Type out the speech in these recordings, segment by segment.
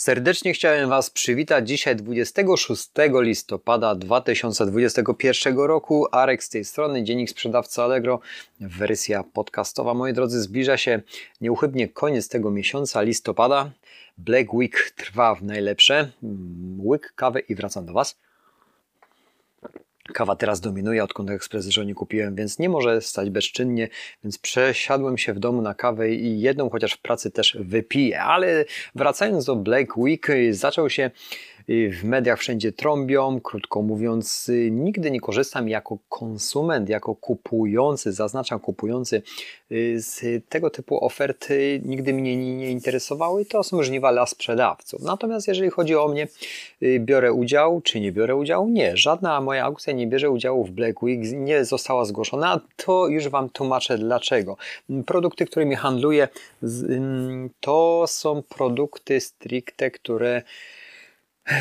Serdecznie chciałem Was przywitać dzisiaj 26 listopada 2021 roku. Arek z tej strony, dziennik sprzedawca Allegro, wersja podcastowa. Moi drodzy, zbliża się nieuchybnie koniec tego miesiąca, listopada. Black Week trwa w najlepsze. Łyk kawy i wracam do Was. Kawa teraz dominuje, odkąd ekspres żonie kupiłem, więc nie może stać bezczynnie, więc przesiadłem się w domu na kawę i jedną chociaż w pracy też wypiję. Ale wracając do Black Week, zaczął się w mediach wszędzie trąbią. Krótko mówiąc, y, nigdy nie korzystam jako konsument, jako kupujący, zaznaczam kupujący y, z tego typu oferty. Nigdy mnie nie interesowały. To są żniwa dla sprzedawców. Natomiast jeżeli chodzi o mnie, y, biorę udział czy nie biorę udziału? Nie, żadna moja aukcja nie bierze udziału w Black Week, nie została zgłoszona. To już Wam tłumaczę dlaczego. Produkty, którymi handluję, to są produkty stricte, które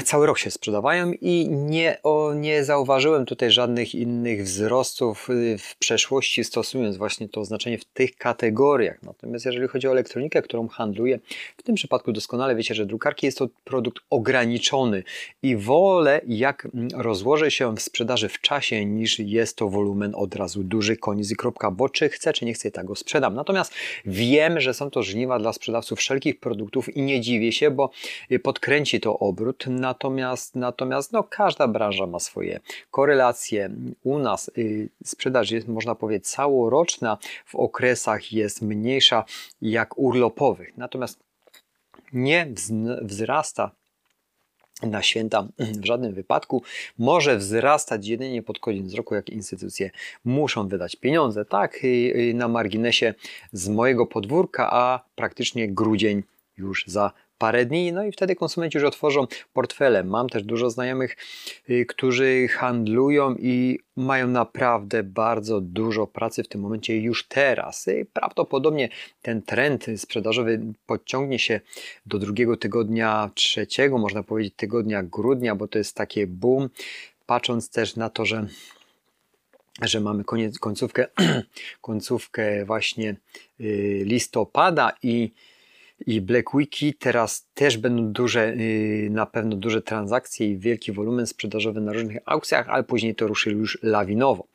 cały rok się sprzedawają i nie, o, nie zauważyłem tutaj żadnych innych wzrostów y, w przeszłości, stosując właśnie to oznaczenie w tych kategoriach. Natomiast jeżeli chodzi o elektronikę, którą handluję, w tym przypadku doskonale wiecie, że drukarki jest to produkt ograniczony i wolę, jak rozłoży się w sprzedaży w czasie, niż jest to wolumen od razu duży, koniec i kropka, bo czy chcę, czy nie chcę, tak go sprzedam. Natomiast wiem, że są to żniwa dla sprzedawców wszelkich produktów i nie dziwię się, bo podkręci to obrót Natomiast, natomiast no, każda branża ma swoje korelacje. U nas y, sprzedaż jest, można powiedzieć, całoroczna, w okresach jest mniejsza jak urlopowych. Natomiast nie wzrasta na święta w żadnym wypadku. Może wzrastać jedynie pod koniec roku, jak instytucje muszą wydać pieniądze. Tak, y, y, na marginesie z mojego podwórka, a praktycznie grudzień już za parę dni, no i wtedy konsumenci już otworzą portfele. Mam też dużo znajomych, y, którzy handlują i mają naprawdę bardzo dużo pracy w tym momencie już teraz. I prawdopodobnie ten trend sprzedażowy podciągnie się do drugiego tygodnia, trzeciego, można powiedzieć tygodnia grudnia, bo to jest takie boom. Patrząc też na to, że że mamy koniec, końcówkę, końcówkę właśnie y, listopada i i Black Wiki teraz też będą duże, y, na pewno duże transakcje i wielki wolumen sprzedażowy na różnych aukcjach, ale później to ruszy już lawinowo.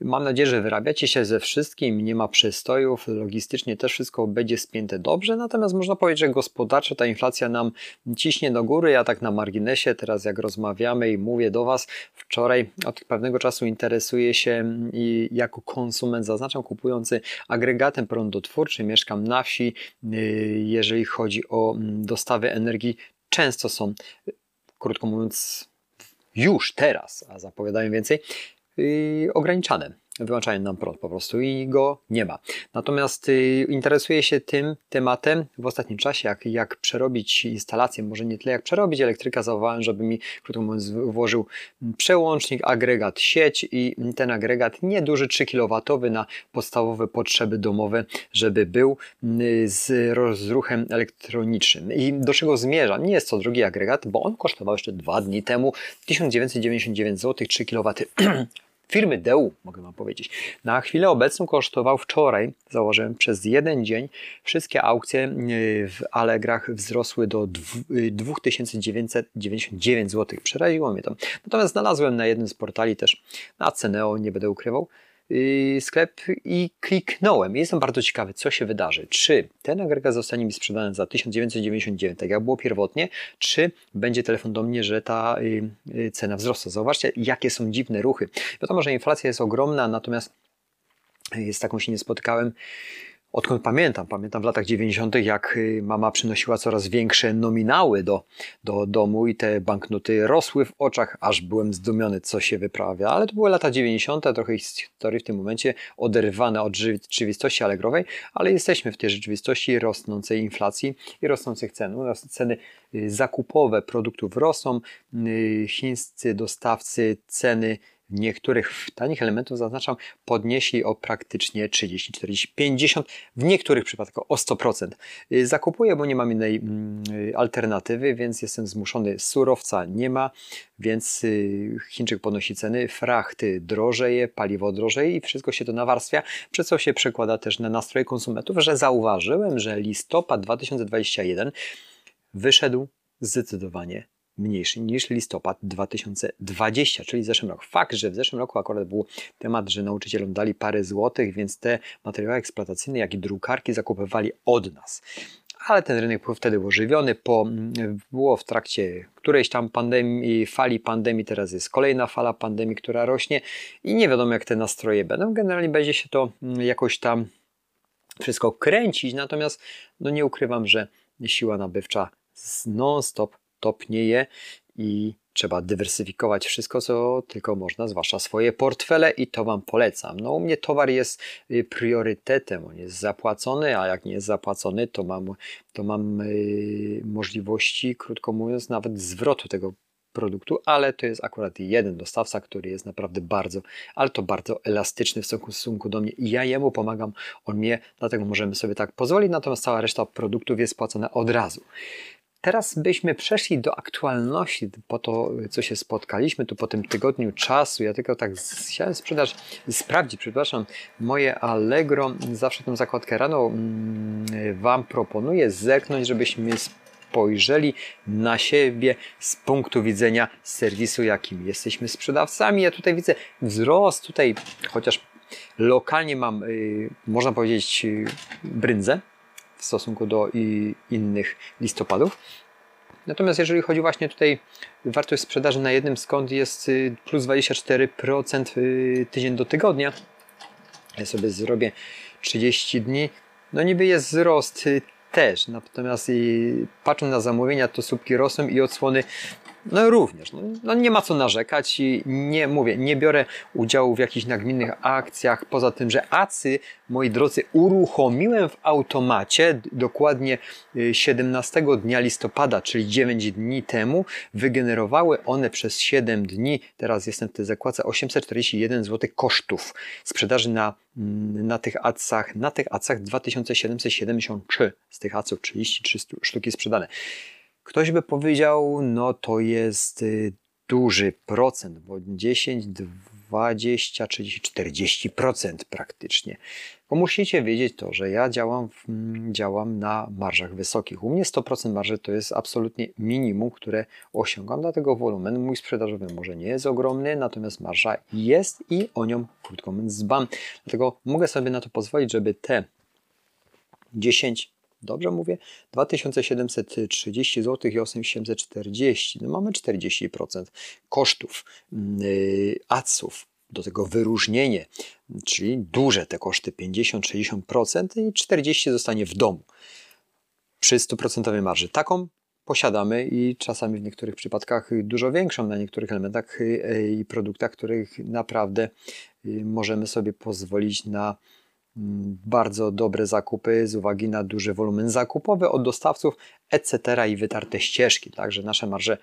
Mam nadzieję, że wyrabiacie się ze wszystkim, nie ma przestojów, logistycznie też wszystko będzie spięte dobrze, natomiast można powiedzieć, że gospodarczo ta inflacja nam ciśnie do góry. Ja tak na marginesie, teraz jak rozmawiamy i mówię do Was, wczoraj od pewnego czasu interesuję się i jako konsument, zaznaczam kupujący agregatem prądotwórczym, mieszkam na wsi, y, jeżeli chodzi o mm, dostawy energii, często są, krótko mówiąc, już teraz, a zapowiadają więcej, ograniczane wyłączają nam prąd po prostu i go nie ma. Natomiast y, interesuję się tym tematem w ostatnim czasie, jak, jak przerobić instalację, może nie tyle jak przerobić elektryka, zawołałem, żeby mi, krótko mówiąc, włożył przełącznik, agregat, sieć i ten agregat nieduży 3 kW na podstawowe potrzeby domowe, żeby był y, z rozruchem elektronicznym. I do czego zmierzam? Nie jest to drugi agregat, bo on kosztował jeszcze dwa dni temu 1999 zł 3 kW firmy DEU, mogę Wam powiedzieć. Na chwilę obecną kosztował wczoraj, założyłem przez jeden dzień, wszystkie aukcje y, w Allegrach wzrosły do 2999 y, zł. Przeraziło mnie to. Natomiast znalazłem na jednym z portali też na Ceneo, nie będę ukrywał, sklep i kliknąłem. Jestem bardzo ciekawy, co się wydarzy. Czy ten agregat zostanie mi sprzedany za 1999, tak jak było pierwotnie, czy będzie telefon do mnie, że ta y, y, cena wzrosta. Zobaczcie, jakie są dziwne ruchy. Wiadomo, że inflacja jest ogromna, natomiast z taką się nie spotykałem. Odkąd pamiętam, pamiętam w latach 90., jak y, mama przynosiła coraz większe nominały do, do domu i te banknoty rosły w oczach, aż byłem zdumiony, co się wyprawia. Ale to były lata 90., trochę historii w tym momencie oderwane od rzeczywistości alegrowej, ale jesteśmy w tej rzeczywistości rosnącej inflacji i rosnących cen. Ceny y, zakupowe produktów rosną, y, chińscy dostawcy ceny niektórych tanich elementów, zaznaczam, podnieśli o praktycznie 30, 40, 50, w niektórych przypadkach o 100%. Y, zakupuję, bo nie mam innej mm, y, alternatywy, więc jestem zmuszony. Surowca nie ma, więc y, Chińczyk podnosi ceny, frachty drożeje, paliwo drożeje i wszystko się to nawarstwia, przez co się przekłada też na nastroje konsumentów, że zauważyłem, że listopad 2021 wyszedł zdecydowanie mniejszy niż listopad 2020, czyli zeszłym roku. Fakt, że w zeszłym roku akurat był temat, że nauczycielom dali parę złotych, więc te materiały eksploatacyjne, jak i drukarki zakupywali od nas. Ale ten rynek był wtedy ożywiony, po, było w trakcie którejś tam pandemii, fali pandemii, teraz jest kolejna fala pandemii, która rośnie i nie wiadomo jak te nastroje będą. Generalnie będzie się to jakoś tam wszystko kręcić, natomiast no nie ukrywam, że siła nabywcza non-stop topnieje i trzeba dywersyfikować wszystko, co tylko można, zwłaszcza swoje portfele i to Wam polecam. No u mnie towar jest y, priorytetem, on jest zapłacony, a jak nie jest zapłacony, to mam, to mam yy, możliwości, krótko mówiąc, nawet zwrotu tego produktu, ale to jest akurat jeden dostawca, który jest naprawdę bardzo, ale to bardzo elastyczny w stosunku do mnie i ja jemu pomagam, on mnie, dlatego możemy sobie tak pozwolić, natomiast cała reszta produktów jest płacona od razu. Teraz byśmy przeszli do aktualności, po to, co się spotkaliśmy tu po tym tygodniu czasu. Ja tylko tak chciałem sprzedaż, sprawdzić, przepraszam, moje Allegro. Zawsze tę zakładkę rano mm, Wam proponuję zerknąć, żebyśmy spojrzeli na siebie z punktu widzenia serwisu, jakim jesteśmy sprzedawcami. Ja tutaj widzę wzrost, tutaj chociaż lokalnie mam, y, można powiedzieć, y, bryndzę w stosunku do innych listopadów. Natomiast jeżeli chodzi właśnie tutaj wartość sprzedaży na jednym skąd jest y, plus 24% tydzień do tygodnia. Ja sobie zrobię 30 dni. No niby jest wzrost też, natomiast patrząc na zamówienia, to słupki rosną i odsłony no również, no, no, nie ma co narzekać i nie mówię, nie biorę udziału w jakichś nagminnych akcjach, poza tym, że ACY, moi drodzy, uruchomiłem w automacie dokładnie 17 y, dnia listopada, czyli 9 dni temu, wygenerowały one przez 7 dni, teraz jestem w tej zakładce, 841 zł kosztów sprzedaży na, mm, na tych acach, na tych acach 2773 z tych aców 33 sztuki sprzedane. Ktoś by powiedział, no to jest y, duży procent, bo 10, 20, 30, 40% praktycznie. Bo musicie wiedzieć to, że ja działam, działam na marżach wysokich. U mnie 100% marży to jest absolutnie minimum, które osiągam, dlatego wolumen mój sprzedażowy może nie jest ogromny, natomiast marża jest i o nią krótko mówiąc dbam. Dlatego mogę sobie na to pozwolić, żeby te 10, Dobrze mówię? 2730 zł i 840. No mamy 40% kosztów yy. Do tego wyróżnienie, czyli duże te koszty 50-60% i 40 zostanie w domu przy 100% marży. Taką posiadamy i czasami w niektórych przypadkach dużo większą na niektórych elementach yy, i produktach, których naprawdę yy, możemy sobie pozwolić na bardzo dobre zakupy z uwagi na duży wolumen zakupowy od dostawców, etc. i wytarte ścieżki. Także nasze marże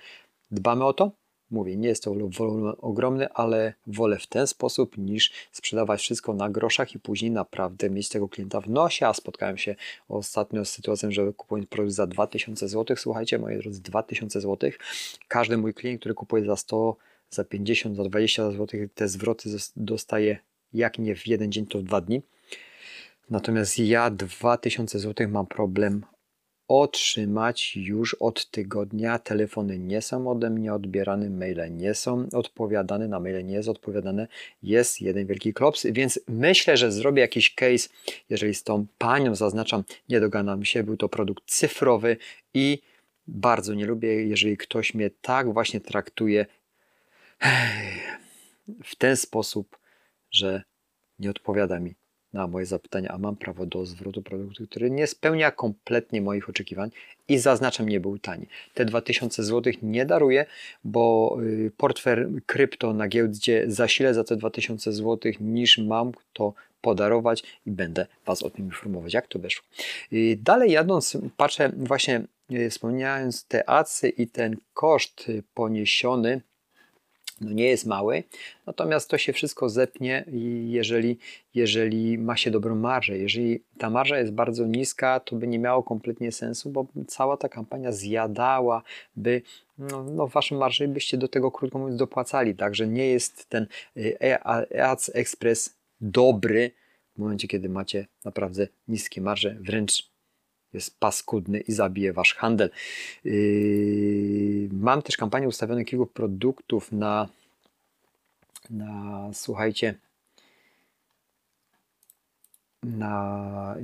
dbamy o to. Mówię, nie jest to wolumen ogromny, ale wolę w ten sposób niż sprzedawać wszystko na groszach i później naprawdę mieć tego klienta w nosie. A spotkałem się ostatnio z sytuacją, że kupując produkt za 2000 zł, słuchajcie, moi drodzy, 2000 zł, każdy mój klient, który kupuje za 100, za 50, za 20 zł, te zwroty dostaje jak nie w jeden dzień, to w dwa dni. Natomiast ja 2000 zł mam problem otrzymać już od tygodnia. Telefony nie są ode mnie odbierane, maile nie są odpowiadane, na maile nie jest odpowiadane. Jest jeden wielki klops, więc myślę, że zrobię jakiś case, jeżeli z tą panią zaznaczam, nie doganam się, był to produkt cyfrowy i bardzo nie lubię, jeżeli ktoś mnie tak właśnie traktuje w ten sposób, że nie odpowiada mi na moje zapytania, a mam prawo do zwrotu produktu, który nie spełnia kompletnie moich oczekiwań i zaznaczam, nie był tani. Te 2000 zł nie daruję, bo y, portfel krypto na giełdzie zasilę za te 2000 zł niż mam to podarować i będę Was o tym informować, jak to wyszło. Y, dalej jadąc, patrzę właśnie, y, wspomniając te acy i ten koszt poniesiony no nie jest mały, natomiast to się wszystko zepnie, jeżeli, jeżeli ma się dobrą marżę. Jeżeli ta marża jest bardzo niska, to by nie miało kompletnie sensu, bo cała ta kampania zjadałaby no, no waszą marżę byście do tego krótko mówiąc dopłacali. Także nie jest ten e, Ads Express dobry w momencie, kiedy macie naprawdę niskie marże, wręcz jest paskudny i zabije wasz handel. Yy mam też kampanię ustawioną kilku produktów na, na słuchajcie, na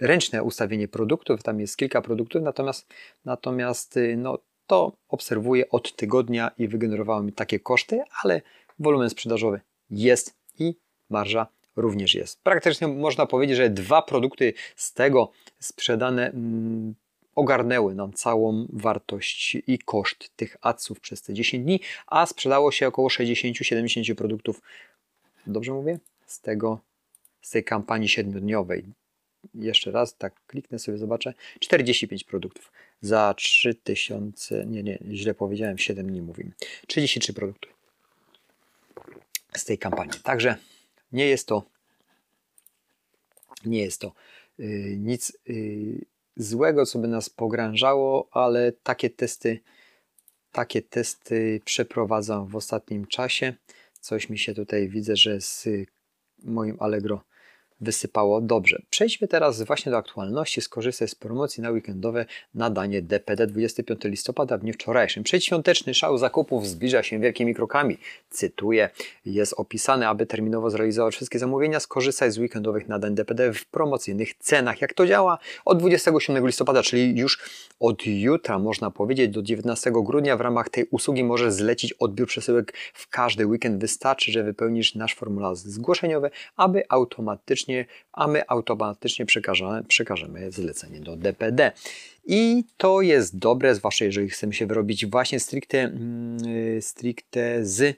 ręczne ustawienie produktów. Tam jest kilka produktów, natomiast, natomiast y, no, to obserwuję od tygodnia i wygenerowało mi takie koszty, ale wolumen sprzedażowy jest i marża również jest. Praktycznie można powiedzieć, że dwa produkty z tego sprzedane mm, ogarnęły nam całą wartość i koszt tych adsów przez te 10 dni, a sprzedało się około 60-70 produktów. Dobrze mówię? Z tego z tej kampanii siedmiodniowej. Jeszcze raz, tak kliknę sobie, zobaczę. 45 produktów za 3000, nie, nie, źle powiedziałem, 7 dni mówimy. 33 produkty z tej kampanii. Także nie jest to nie jest to yy, nic yy, złego, co by nas pogrążało, ale takie testy takie testy przeprowadzam w ostatnim czasie. Coś mi się tutaj widzę, że z moim Allegro wysypało dobrze. Przejdźmy teraz właśnie do aktualności. Skorzystaj z promocji na weekendowe nadanie DPD 25 listopada w dniu wczorajszym. Przedświąteczny szał zakupów zbliża się wielkimi krokami. Cytuję, jest opisane, aby terminowo zrealizować wszystkie zamówienia, skorzystaj z weekendowych nadań DPD w promocyjnych cenach. Jak to działa? Od 27 listopada, czyli już od jutra można powiedzieć do 19 grudnia w ramach tej usługi możesz zlecić odbiór przesyłek w każdy weekend. Wystarczy, że wypełnisz nasz formularz zgłoszeniowy, aby automatycznie automatycznie, a my automatycznie przekażemy, przekażemy zlecenie do DPD. I to jest dobre, zwłaszcza jeżeli chcemy się wyrobić właśnie stricte, mm, stricte z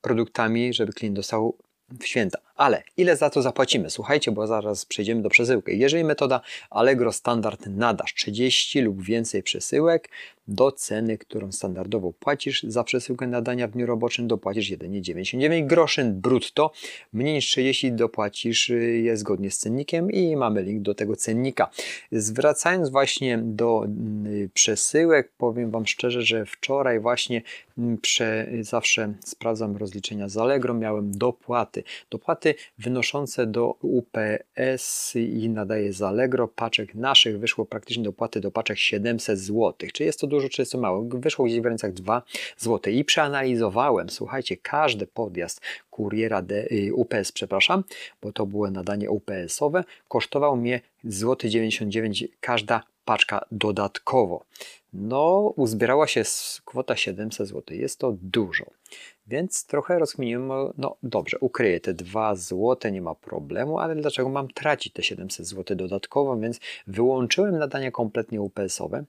produktami, żeby klient dostał w święta. Ale ile za to zapłacimy? Słuchajcie, bo zaraz przejdziemy do przesyłki. Jeżeli metoda Allegro Standard nadasz 30 lub więcej przesyłek do ceny, którą standardowo płacisz za przesyłkę nadania w dniu roboczym, dopłacisz jedynie 99 groszy brutto. Mniej niż 30 dopłacisz y, je zgodnie z cennikiem i mamy link do tego cennika. Zwracając właśnie do y, przesyłek, powiem Wam szczerze, że wczoraj właśnie mm, prze, zawsze sprawdzam rozliczenia z Allegro, miałem dopłaty. Dopłaty wynoszące do UPS i nadaje z Allegro paczek naszych wyszło praktycznie dopłaty do paczek 700 zł. Czy jest to dużo, czy jest to mało? Wyszło gdzieś w granicach 2 zł i przeanalizowałem, słuchajcie, każdy podjazd kuriera y, UPS, przepraszam, bo to było nadanie UPS-owe, kosztował mnie złoty 99 każda paczka dodatkowo. No, uzbierała się kwota 700 zł. Jest to dużo. Więc trochę rozkminiłem, no dobrze, ukryję te 2 zł, nie ma problemu, ale dlaczego mam tracić te 700 zł dodatkowo? Więc wyłączyłem nadania kompletnie UPS-owe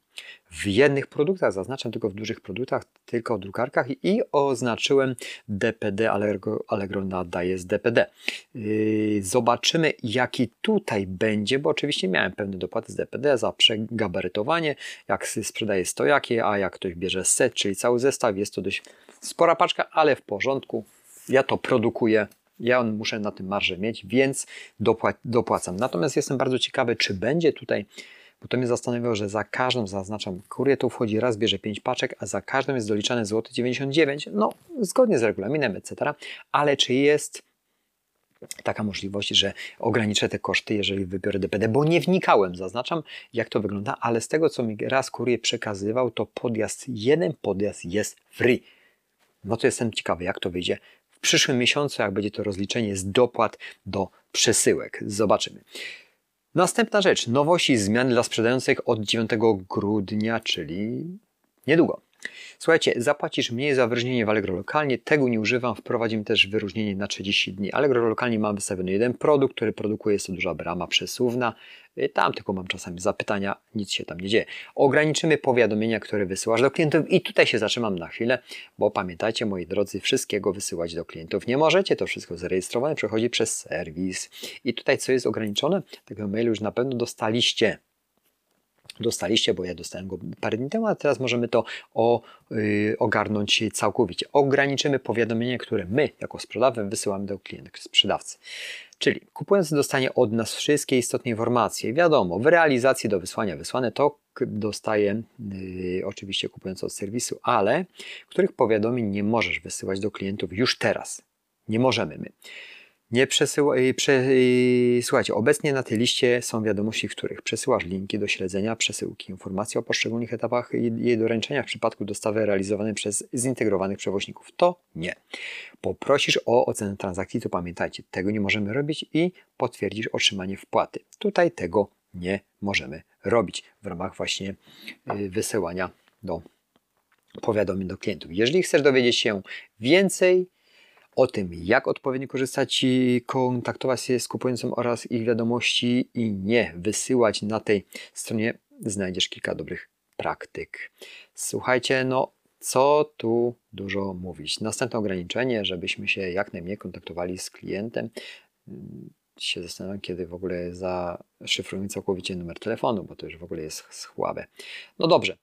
w jednych produktach, zaznaczam tylko w dużych produktach, tylko w drukarkach i oznaczyłem DPD, Allegro, Allegro nadaje z DPD. Yy, zobaczymy jaki tutaj będzie, bo oczywiście miałem pewne dopłaty z DPD za przegabarytowanie, jak sprzedaję stojaki, a jak ktoś bierze set, czyli cały zestaw, jest to dość spora paczka, ale w porządku. Ja to produkuję, ja muszę na tym marżę mieć, więc dopłacam. Natomiast jestem bardzo ciekawy, czy będzie tutaj, bo to mnie zastanawiało, że za każdą zaznaczam, kurier tu wchodzi raz, bierze 5 paczek, a za każdą jest doliczane złoty 99, no zgodnie z regulaminem, etc. Ale czy jest taka możliwość, że ograniczę te koszty, jeżeli wybiorę DPD, bo nie wnikałem, zaznaczam, jak to wygląda, ale z tego, co mi raz kurier przekazywał, to podjazd, jeden podjazd jest free. No to jestem ciekawy, jak to wyjdzie w przyszłym miesiącu, jak będzie to rozliczenie z dopłat do przesyłek. Zobaczymy. Następna rzecz, nowości zmiany dla sprzedających od 9 grudnia, czyli niedługo. Słuchajcie, zapłacisz mniej za wyróżnienie w Allegro lokalnie, tego nie używam, wprowadzimy też wyróżnienie na 30 dni. Allegro lokalnie mam wystawiony jeden produkt, który produkuje, jest to duża brama przesuwna, y, tam tylko mam czasami zapytania, nic się tam nie dzieje. Ograniczymy powiadomienia, które wysyłasz do klientów i tutaj się zatrzymam na chwilę, bo pamiętajcie moi drodzy, wszystkiego wysyłać do klientów nie możecie, to wszystko zarejestrowane przechodzi przez serwis. I tutaj co jest ograniczone? Tego mailu już na pewno dostaliście dostaliście, bo ja dostałem go parę dni temu, a teraz możemy to o, yy, ogarnąć całkowicie. Ograniczymy powiadomienia, które my jako sprzedawcy wysyłamy do klienta, sprzedawcy. Czyli kupujący dostanie od nas wszystkie istotne informacje. Wiadomo, w realizacji do wysłania wysłane to dostaje yy, oczywiście kupujący od serwisu, ale których powiadomień nie możesz wysyłać do klientów już teraz. Nie możemy my. Nie przesyłaj, prze, słuchajcie, obecnie na tej liście są wiadomości, w których przesyłasz linki do śledzenia przesyłki, informacje o poszczególnych etapach jej doręczenia w przypadku dostawy realizowanej przez zintegrowanych przewoźników. To nie. Poprosisz o ocenę transakcji, to pamiętajcie, tego nie możemy robić i potwierdzisz otrzymanie wpłaty. Tutaj tego nie możemy robić w ramach właśnie y, wysyłania do powiadomień do klientów. Jeżeli chcesz dowiedzieć się więcej, o tym, jak odpowiednio korzystać i kontaktować się z kupującym oraz ich wiadomości i nie wysyłać na tej stronie, znajdziesz kilka dobrych praktyk. Słuchajcie, no co tu dużo mówić. Następne ograniczenie, żebyśmy się jak najmniej kontaktowali z klientem. Hmm, się zastanawiam, kiedy w ogóle zaszyfrujemy całkowicie numer telefonu, bo to już w ogóle jest słabe. No dobrze,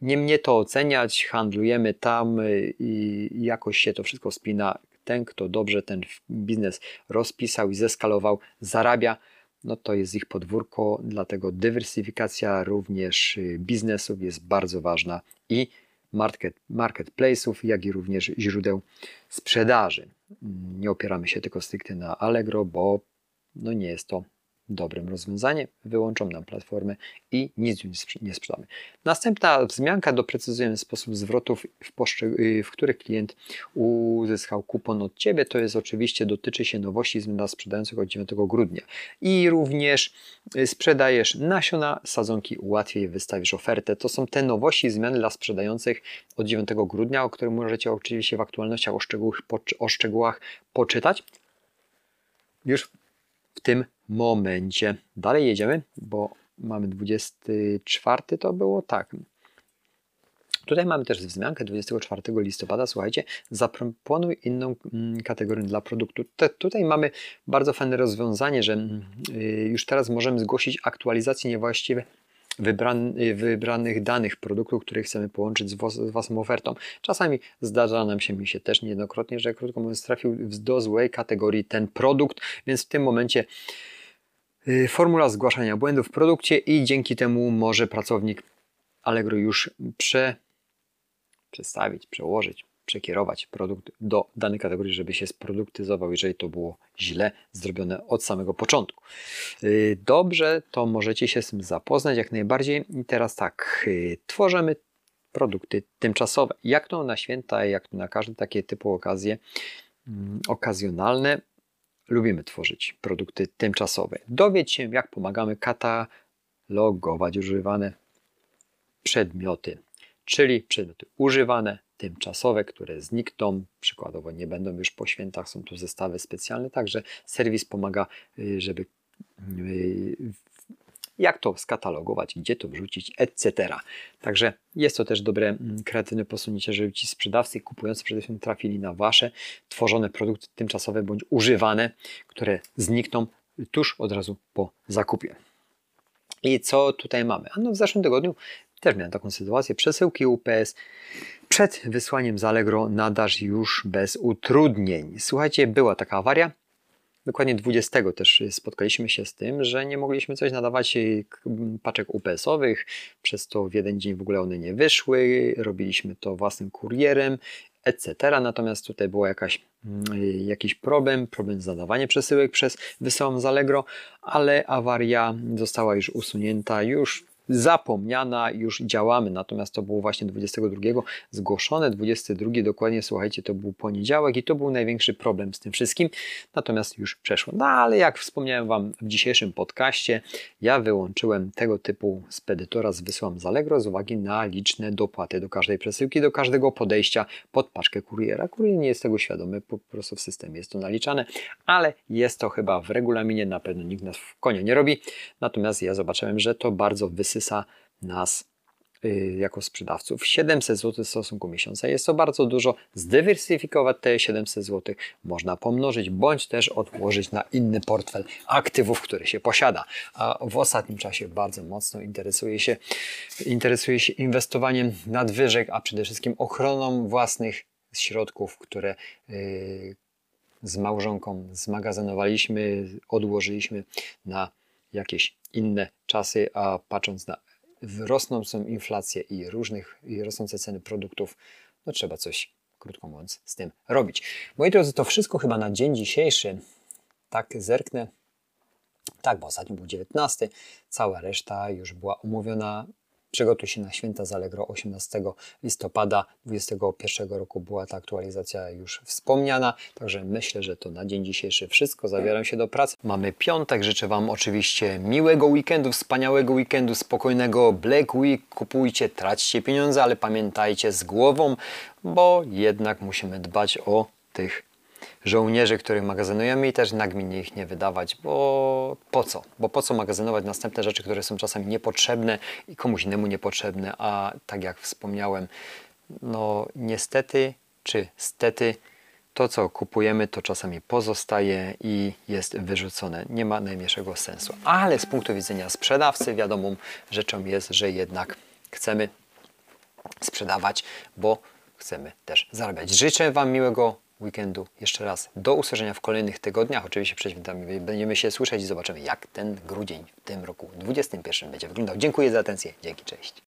nie mnie to oceniać, handlujemy tam i jakoś się to wszystko spina ten, kto dobrze ten biznes rozpisał i zeskalował, zarabia, no to jest ich podwórko, dlatego dywersyfikacja również y, biznesów jest bardzo ważna i market, marketplace'ów, jak i również źródeł sprzedaży. Nie opieramy się tylko stricte na Allegro, bo no nie jest to dobrym rozwiązaniem. Wyłączą nam platformę i nic nie sprzedamy. Następna wzmianka doprecyzujemy sposób zwrotów, w, y, w których klient uzyskał kupon od Ciebie. To jest oczywiście, dotyczy się nowości dla sprzedających od 9 grudnia. I również y, sprzedajesz nasiona, sadzonki, łatwiej wystawisz ofertę. To są te nowości, zmiany dla sprzedających od 9 grudnia, o których możecie oczywiście w aktualnościach o szczegółach, o szczegółach poczytać. Już w tym momencie. Dalej jedziemy, bo mamy 24, to było tak. Tutaj mamy też wzmiankę 24 listopada. Słuchajcie, zaproponuj inną mm, kategorię dla produktu. Te, tutaj mamy bardzo fajne rozwiązanie, że mm, y, już teraz możemy zgłosić aktualizację niewłaściwe wybranych danych produktu, który chcemy połączyć z, z Waszą ofertą. Czasami zdarza nam się mi się też niejednokrotnie, że krótko mówiąc trafił do złej kategorii ten produkt, więc w tym momencie y, formula zgłaszania błędów w produkcie i dzięki temu może pracownik Allegro już prze, przestawić, przełożyć, przekierować produkt do danej kategorii, żeby się sproduktyzował, jeżeli to było źle zrobione od samego początku. Y, dobrze, to możecie się z tym zapoznać jak najbardziej. I teraz tak, y, tworzymy produkty tymczasowe. Jak to na święta, jak to na każde takie typu okazje mm, okazjonalne, lubimy tworzyć produkty tymczasowe. Dowiedz się, jak pomagamy katalogować używane przedmioty, czyli przedmioty używane, tymczasowe, które znikną, przykładowo nie będą już po świętach, są tu zestawy specjalne, także serwis pomaga, y, żeby y, jak to skatalogować, gdzie to wrzucić, etc. Także jest to też dobre, mm, kreatywne posunięcie, żeby ci sprzedawcy kupujący przede wszystkim trafili na wasze tworzone produkty tymczasowe bądź używane, które znikną tuż od razu po zakupie. I co tutaj mamy? A no w zeszłym tygodniu też miałem taką sytuację. Przesyłki UPS przed wysłaniem z Allegro nadasz już bez utrudnień. Słuchajcie, była taka awaria. Dokładnie 20 też spotkaliśmy się z tym, że nie mogliśmy coś nadawać paczek UPS-owych, przez to w jeden dzień w ogóle one nie wyszły, robiliśmy to własnym kurierem, etc. Natomiast tutaj był jakaś, y, jakiś problem, problem z nadawaniem przesyłek przez wysyłam z Allegro, ale awaria została już usunięta, już zapomniana, już działamy. Natomiast to było właśnie 22 zgłoszone, 22 dokładnie, słuchajcie, to był poniedziałek i to był największy problem z tym wszystkim. Natomiast już przeszło. No ale jak wspomniałem Wam w dzisiejszym podcaście, ja wyłączyłem tego typu spedytora z wysyłam z Allegro z uwagi na liczne dopłaty do każdej przesyłki, do każdego podejścia pod paczkę kuriera. Kurier nie jest tego świadomy, po prostu w systemie jest to naliczane, ale jest to chyba w regulaminie, na pewno nikt nas w konia nie robi. Natomiast ja zobaczyłem, że to bardzo wysyła wysysa nas y, jako sprzedawców 700 zł w stosunku miesiąca. Jest to bardzo dużo. Zdywersyfikować te 700 zł można pomnożyć, bądź też odłożyć na inny portfel aktywów, które się posiada. A w ostatnim czasie bardzo mocno interesuje się, interesuje się inwestowaniem nadwyżek, a przede wszystkim ochroną własnych środków, które yy, z małżonką zmagazynowaliśmy, odłożyliśmy na jakieś inne czasy, a patrząc na rosnącą inflację i różnych i rosnące ceny produktów, no trzeba coś, krótko mówiąc, z tym robić. Moi drodzy, to wszystko chyba na dzień dzisiejszy. tak zerknę. Tak, bo ostatnio był 19, cała reszta już była omówiona. Przygotuj się na święta z Allegro 18 listopada 2021 roku była ta aktualizacja już wspomniana, także myślę, że to na dzień dzisiejszy wszystko. Zabieram się do pracy. Mamy piątek, życzę Wam oczywiście miłego weekendu, wspaniałego weekendu, spokojnego Black Week. Kupujcie, traćcie pieniądze, ale pamiętajcie z głową, bo jednak musimy dbać o tych żołnierzy, których magazynujemy i też nagminnie ich nie wydawać, bo po co? Bo po co magazynować następne rzeczy, które są czasami niepotrzebne i komuś innemu niepotrzebne, a tak jak wspomniałem, no niestety czy stety to, co kupujemy, to czasami pozostaje i jest wyrzucone. Nie ma najmniejszego sensu. Ale z punktu widzenia sprzedawcy wiadomą rzeczą jest, że jednak chcemy sprzedawać, bo chcemy też zarabiać. Życzę Wam miłego weekendu. Jeszcze raz do usłyszenia w kolejnych tygodniach. Oczywiście przed będziemy się słyszeć i zobaczymy, jak ten grudzień w tym roku 2021 będzie wyglądał. Dziękuję za atencję. Dzięki, cześć.